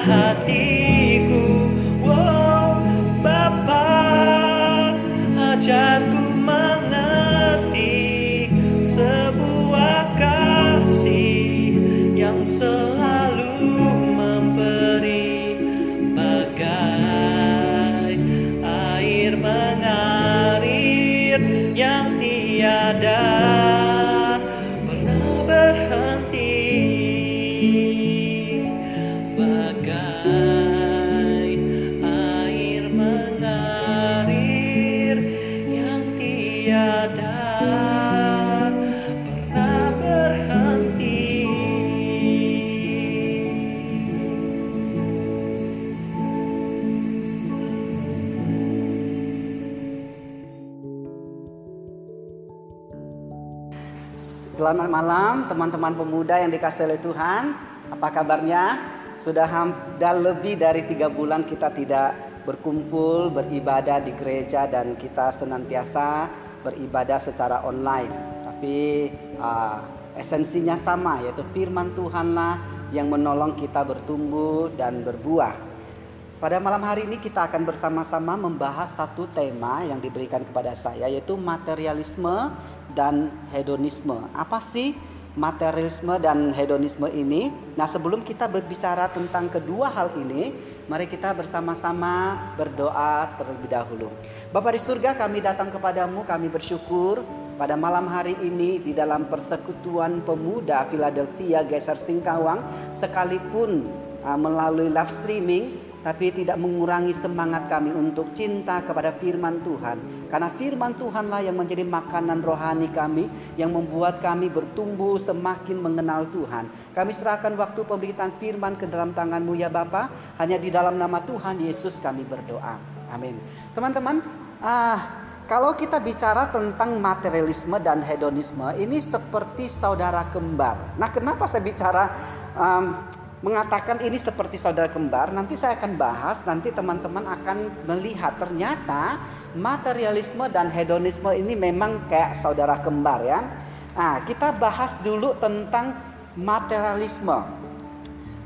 hatiku? Wow Bapa ajarku mengerti sebuah kasih yang selalu Selamat malam teman-teman pemuda yang dikasih oleh Tuhan. Apa kabarnya? Sudah hampir lebih dari tiga bulan kita tidak berkumpul beribadah di gereja dan kita senantiasa beribadah secara online. Tapi ah, esensinya sama yaitu firman Tuhanlah yang menolong kita bertumbuh dan berbuah. Pada malam hari ini kita akan bersama-sama membahas satu tema yang diberikan kepada saya yaitu materialisme dan hedonisme. Apa sih materialisme dan hedonisme ini? Nah, sebelum kita berbicara tentang kedua hal ini, mari kita bersama-sama berdoa terlebih dahulu. Bapak di surga, kami datang kepadamu, kami bersyukur pada malam hari ini di dalam persekutuan pemuda Philadelphia Geser Singkawang sekalipun uh, melalui live streaming tapi tidak mengurangi semangat kami untuk cinta kepada firman Tuhan. Karena firman Tuhanlah yang menjadi makanan rohani kami yang membuat kami bertumbuh semakin mengenal Tuhan. Kami serahkan waktu pemberitaan firman ke dalam tanganmu ya Bapa. Hanya di dalam nama Tuhan Yesus kami berdoa. Amin. Teman-teman, ah kalau kita bicara tentang materialisme dan hedonisme, ini seperti saudara kembar. Nah, kenapa saya bicara um, mengatakan ini seperti saudara kembar? Nanti saya akan bahas, nanti teman-teman akan melihat ternyata materialisme dan hedonisme ini memang kayak saudara kembar ya. Nah, kita bahas dulu tentang materialisme.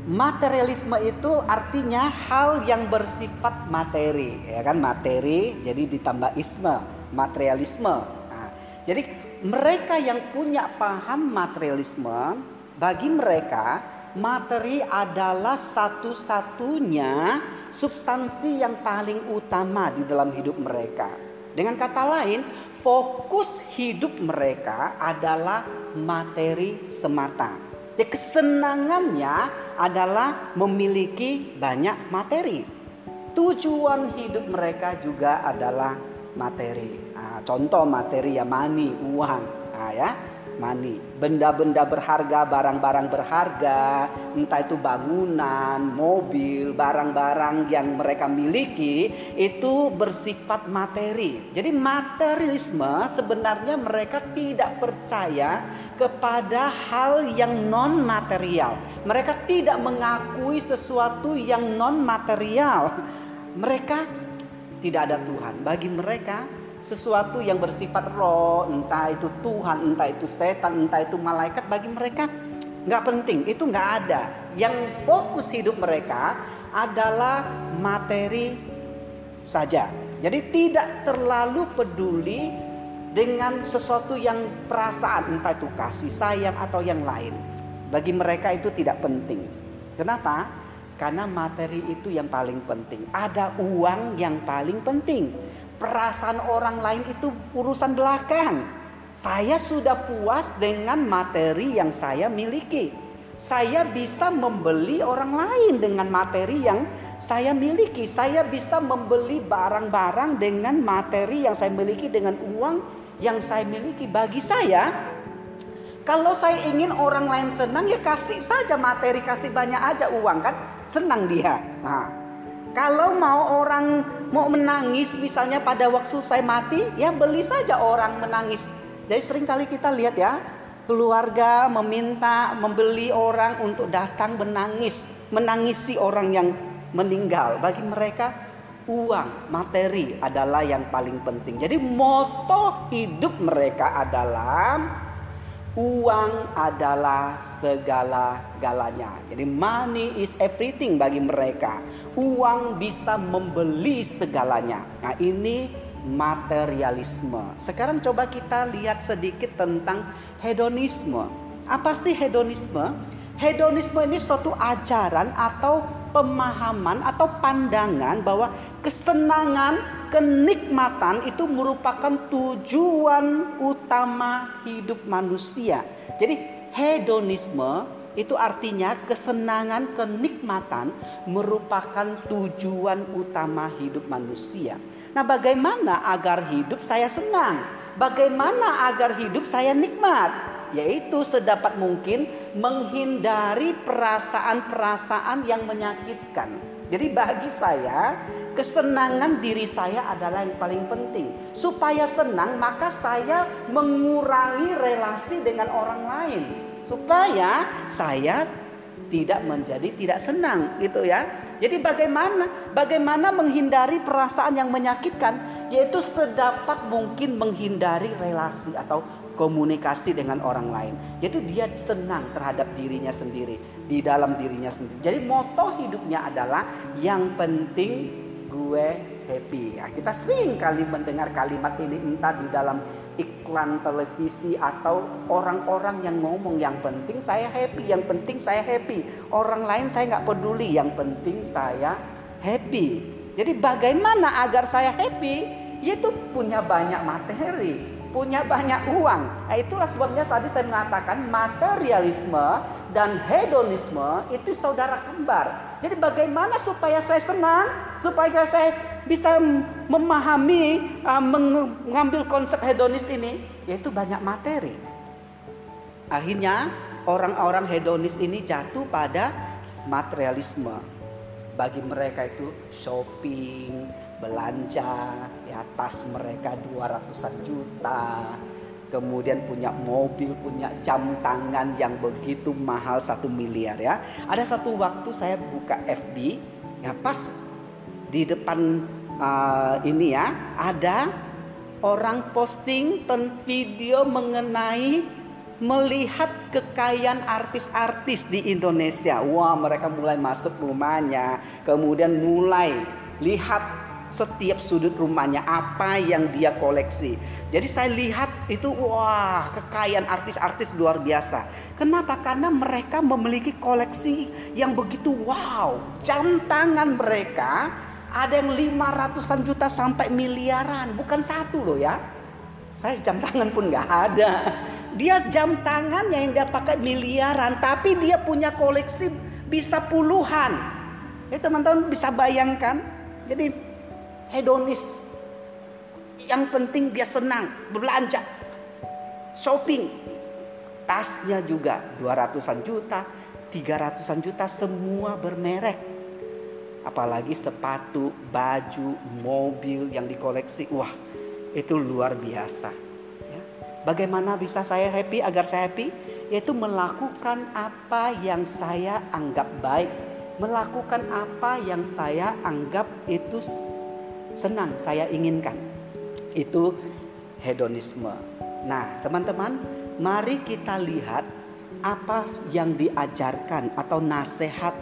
Materialisme itu artinya hal yang bersifat materi, ya kan materi, jadi ditambah isme, materialisme. Nah, jadi mereka yang punya paham materialisme, bagi mereka materi adalah satu-satunya substansi yang paling utama di dalam hidup mereka. Dengan kata lain, fokus hidup mereka adalah materi semata. Jadi kesenangannya adalah memiliki banyak materi. Tujuan hidup mereka juga adalah materi. Nah, contoh materi ya money, uang, nah, ya money. Benda-benda berharga, barang-barang berharga, entah itu bangunan, mobil, barang-barang yang mereka miliki itu bersifat materi. Jadi materialisme sebenarnya mereka tidak percaya kepada hal yang non material. Mereka tidak mengakui sesuatu yang non material. Mereka tidak ada Tuhan. Bagi mereka sesuatu yang bersifat roh, entah itu Tuhan, entah itu setan, entah itu malaikat, bagi mereka nggak penting, itu nggak ada. Yang fokus hidup mereka adalah materi saja. Jadi tidak terlalu peduli dengan sesuatu yang perasaan entah itu kasih sayang atau yang lain. Bagi mereka itu tidak penting. Kenapa? Karena materi itu yang paling penting. Ada uang yang paling penting. Perasaan orang lain itu urusan belakang. Saya sudah puas dengan materi yang saya miliki. Saya bisa membeli orang lain dengan materi yang saya miliki. Saya bisa membeli barang-barang dengan materi yang saya miliki dengan uang yang saya miliki. Bagi saya, kalau saya ingin orang lain senang ya kasih saja materi, kasih banyak aja uang kan, senang dia. Nah, kalau mau orang mau menangis misalnya pada waktu saya mati, ya beli saja orang menangis jadi sering kali kita lihat ya, keluarga meminta membeli orang untuk datang menangis, menangisi orang yang meninggal. Bagi mereka uang, materi adalah yang paling penting. Jadi moto hidup mereka adalah uang adalah segala-galanya. Jadi money is everything bagi mereka. Uang bisa membeli segalanya. Nah, ini materialisme. Sekarang coba kita lihat sedikit tentang hedonisme. Apa sih hedonisme? Hedonisme ini suatu ajaran atau pemahaman atau pandangan bahwa kesenangan, kenikmatan itu merupakan tujuan utama hidup manusia. Jadi hedonisme itu artinya kesenangan, kenikmatan merupakan tujuan utama hidup manusia. Nah, bagaimana agar hidup saya senang? Bagaimana agar hidup saya nikmat? Yaitu sedapat mungkin menghindari perasaan-perasaan yang menyakitkan. Jadi bagi saya, kesenangan diri saya adalah yang paling penting. Supaya senang, maka saya mengurangi relasi dengan orang lain. Supaya saya tidak menjadi tidak senang gitu ya. Jadi bagaimana bagaimana menghindari perasaan yang menyakitkan yaitu sedapat mungkin menghindari relasi atau komunikasi dengan orang lain. Yaitu dia senang terhadap dirinya sendiri, di dalam dirinya sendiri. Jadi moto hidupnya adalah yang penting gue happy. Ya, kita sering kali mendengar kalimat ini entah di dalam iklan televisi atau orang-orang yang ngomong yang penting saya happy, yang penting saya happy. Orang lain saya nggak peduli, yang penting saya happy. Jadi bagaimana agar saya happy? Yaitu punya banyak materi, punya banyak uang. Nah, itulah sebabnya tadi saya mengatakan materialisme dan hedonisme itu saudara kembar. Jadi bagaimana supaya saya senang, supaya saya bisa memahami, uh, mengambil konsep hedonis ini, yaitu banyak materi. Akhirnya orang-orang hedonis ini jatuh pada materialisme. Bagi mereka itu shopping, belanja, ya tas mereka 200-an juta, kemudian punya mobil, punya jam tangan yang begitu mahal satu miliar ya. Ada satu waktu saya buka FB, ya pas di depan uh, ini ya ada orang posting tentang video mengenai melihat kekayaan artis-artis di Indonesia. Wah, mereka mulai masuk rumahnya, kemudian mulai lihat setiap sudut rumahnya apa yang dia koleksi. Jadi saya lihat itu wah kekayaan artis-artis luar biasa. Kenapa? Karena mereka memiliki koleksi yang begitu wow. Jam tangan mereka ada yang lima ratusan juta sampai miliaran, bukan satu loh ya. Saya jam tangan pun nggak ada. Dia jam tangannya yang dia pakai miliaran, tapi dia punya koleksi bisa puluhan. Ya teman-teman bisa bayangkan. Jadi hedonis. Yang penting dia senang berbelanja, shopping. Tasnya juga 200-an juta, 300-an juta semua bermerek apalagi sepatu, baju, mobil yang dikoleksi. Wah, itu luar biasa. Ya. Bagaimana bisa saya happy agar saya happy? Yaitu melakukan apa yang saya anggap baik, melakukan apa yang saya anggap itu senang, saya inginkan. Itu hedonisme. Nah, teman-teman, mari kita lihat apa yang diajarkan atau nasihat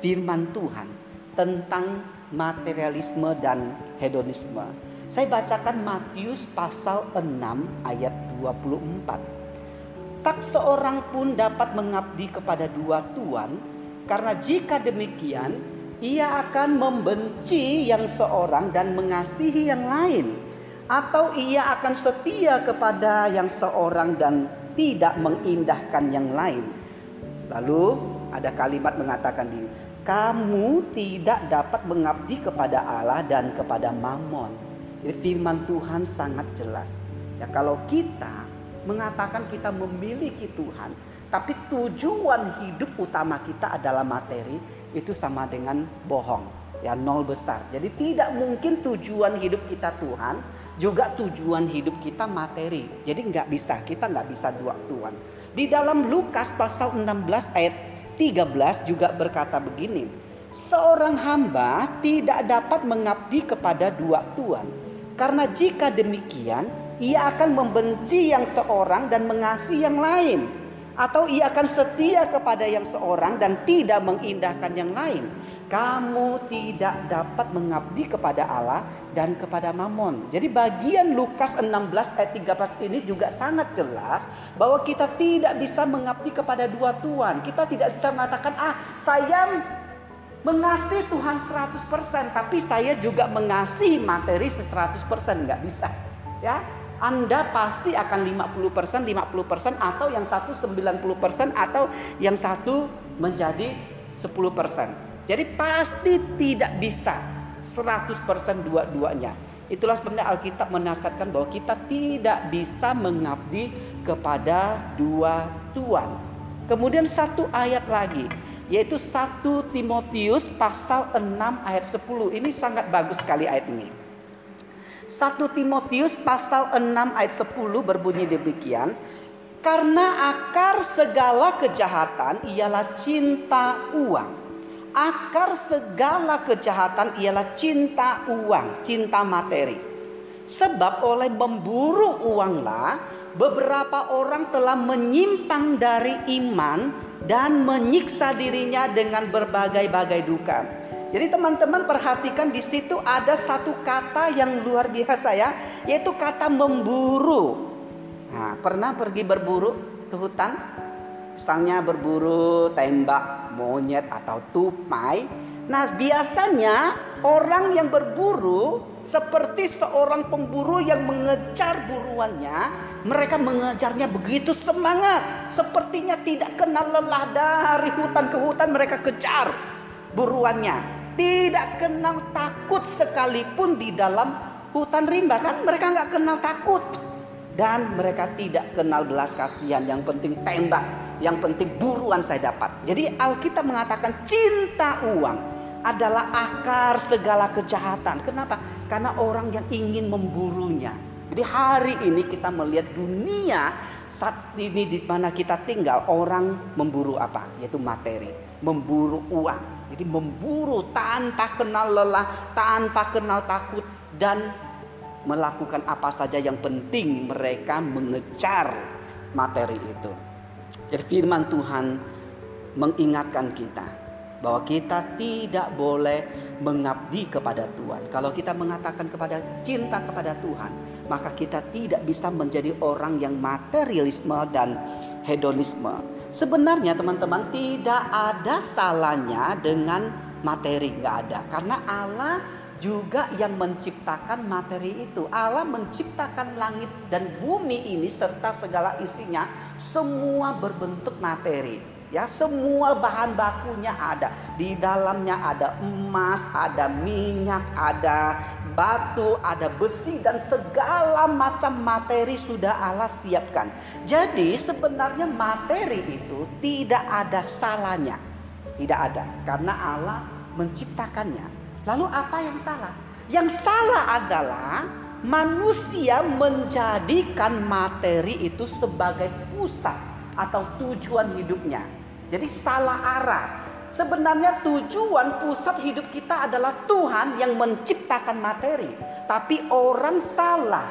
firman Tuhan tentang materialisme dan hedonisme. Saya bacakan Matius pasal 6 ayat 24. Tak seorang pun dapat mengabdi kepada dua tuan, karena jika demikian ia akan membenci yang seorang dan mengasihi yang lain, atau ia akan setia kepada yang seorang dan tidak mengindahkan yang lain. Lalu ada kalimat mengatakan di kamu tidak dapat mengabdi kepada Allah dan kepada Mammon. Jadi firman Tuhan sangat jelas. Ya kalau kita mengatakan kita memiliki Tuhan, tapi tujuan hidup utama kita adalah materi, itu sama dengan bohong. Ya nol besar. Jadi tidak mungkin tujuan hidup kita Tuhan, juga tujuan hidup kita materi. Jadi nggak bisa, kita nggak bisa dua tuan. Di dalam Lukas pasal 16 ayat 13 juga berkata begini. Seorang hamba tidak dapat mengabdi kepada dua tuan. Karena jika demikian, ia akan membenci yang seorang dan mengasihi yang lain. Atau ia akan setia kepada yang seorang dan tidak mengindahkan yang lain. Kamu tidak dapat mengabdi kepada Allah dan kepada Mammon. Jadi bagian Lukas 16 ayat 13 ini juga sangat jelas bahwa kita tidak bisa mengabdi kepada dua tuan. Kita tidak bisa mengatakan ah saya mengasihi Tuhan 100% tapi saya juga mengasihi materi 100% nggak bisa. Ya, anda pasti akan 50%, 50% atau yang satu 90% atau yang satu menjadi 10%. Jadi pasti tidak bisa 100% dua-duanya. Itulah sebenarnya Alkitab menasihatkan bahwa kita tidak bisa mengabdi kepada dua tuan. Kemudian satu ayat lagi yaitu 1 Timotius pasal 6 ayat 10. Ini sangat bagus sekali ayat ini. 1 Timotius pasal 6 ayat 10 berbunyi demikian. Karena akar segala kejahatan ialah cinta uang akar segala kejahatan ialah cinta uang, cinta materi. Sebab oleh memburu uanglah beberapa orang telah menyimpang dari iman dan menyiksa dirinya dengan berbagai-bagai duka. Jadi teman-teman perhatikan di situ ada satu kata yang luar biasa ya, yaitu kata memburu. Nah, pernah pergi berburu ke hutan? Misalnya berburu tembak monyet atau tupai. Nah, biasanya orang yang berburu seperti seorang pemburu yang mengejar buruannya, mereka mengejarnya begitu semangat, sepertinya tidak kenal lelah dari hutan ke hutan mereka kejar buruannya. Tidak kenal takut sekalipun di dalam hutan rimba kan? Mereka nggak kenal takut. Dan mereka tidak kenal belas kasihan. Yang penting tembak yang penting buruan saya dapat. Jadi Alkitab mengatakan cinta uang adalah akar segala kejahatan. Kenapa? Karena orang yang ingin memburunya. Jadi hari ini kita melihat dunia saat ini di mana kita tinggal orang memburu apa? Yaitu materi. Memburu uang jadi memburu tanpa kenal lelah tanpa kenal takut dan melakukan apa saja yang penting mereka mengejar materi itu. Jadi firman Tuhan mengingatkan kita bahwa kita tidak boleh mengabdi kepada Tuhan. Kalau kita mengatakan kepada cinta kepada Tuhan, maka kita tidak bisa menjadi orang yang materialisme dan hedonisme. Sebenarnya teman-teman tidak ada salahnya dengan materi, nggak ada. Karena Allah juga yang menciptakan materi itu. Allah menciptakan langit dan bumi ini serta segala isinya semua berbentuk materi. Ya, semua bahan bakunya ada. Di dalamnya ada emas, ada minyak, ada batu, ada besi dan segala macam materi sudah Allah siapkan. Jadi sebenarnya materi itu tidak ada salahnya. Tidak ada karena Allah menciptakannya. Lalu apa yang salah? Yang salah adalah manusia menjadikan materi itu sebagai pusat atau tujuan hidupnya. Jadi salah arah. Sebenarnya tujuan pusat hidup kita adalah Tuhan yang menciptakan materi. Tapi orang salah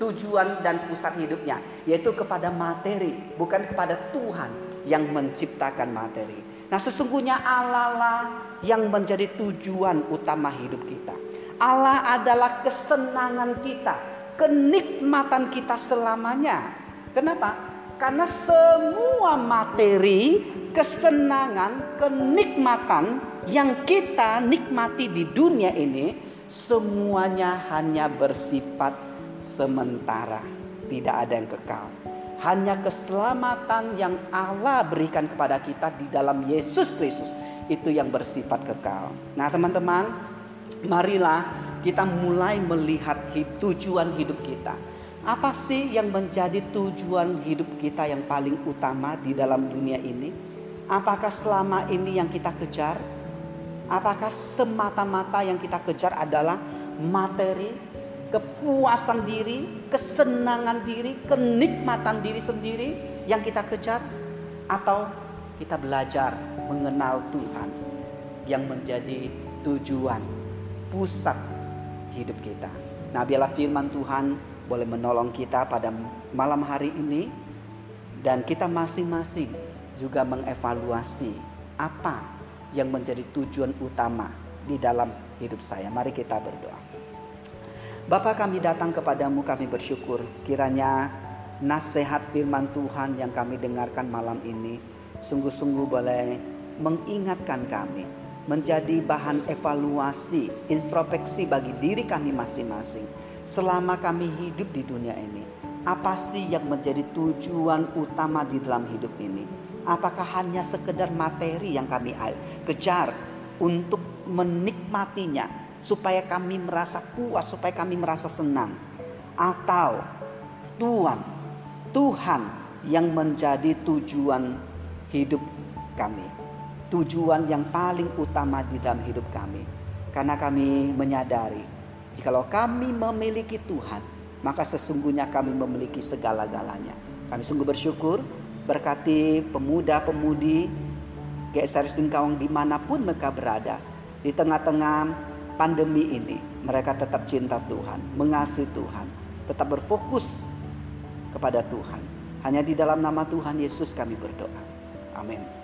tujuan dan pusat hidupnya. Yaitu kepada materi. Bukan kepada Tuhan yang menciptakan materi. Nah, sesungguhnya Allah lah yang menjadi tujuan utama hidup kita. Allah adalah kesenangan kita, kenikmatan kita selamanya. Kenapa? Karena semua materi, kesenangan, kenikmatan yang kita nikmati di dunia ini semuanya hanya bersifat sementara, tidak ada yang kekal. Hanya keselamatan yang Allah berikan kepada kita di dalam Yesus Kristus itu yang bersifat kekal. Nah, teman-teman, marilah kita mulai melihat tujuan hidup kita. Apa sih yang menjadi tujuan hidup kita yang paling utama di dalam dunia ini? Apakah selama ini yang kita kejar? Apakah semata-mata yang kita kejar adalah materi, kepuasan diri, kesenangan diri, kenikmatan diri sendiri yang kita kejar? Atau kita belajar mengenal Tuhan yang menjadi tujuan, pusat hidup kita. Nah biarlah firman Tuhan boleh menolong kita pada malam hari ini dan kita masing-masing juga mengevaluasi apa yang menjadi tujuan utama di dalam hidup saya. Mari kita berdoa. Bapak kami datang kepadamu kami bersyukur kiranya nasihat firman Tuhan yang kami dengarkan malam ini sungguh-sungguh boleh mengingatkan kami menjadi bahan evaluasi, introspeksi bagi diri kami masing-masing selama kami hidup di dunia ini. Apa sih yang menjadi tujuan utama di dalam hidup ini? Apakah hanya sekedar materi yang kami kejar untuk menikmatinya supaya kami merasa puas, supaya kami merasa senang? Atau Tuhan, Tuhan yang menjadi tujuan hidup kami. Tujuan yang paling utama di dalam hidup kami. Karena kami menyadari Jikalau kami memiliki Tuhan, maka sesungguhnya kami memiliki segala-galanya. Kami sungguh bersyukur berkati pemuda-pemudi GSR Singkawang di mana pun mereka berada. Di tengah-tengah pandemi ini, mereka tetap cinta Tuhan, mengasihi Tuhan, tetap berfokus kepada Tuhan. Hanya di dalam nama Tuhan Yesus kami berdoa. Amin.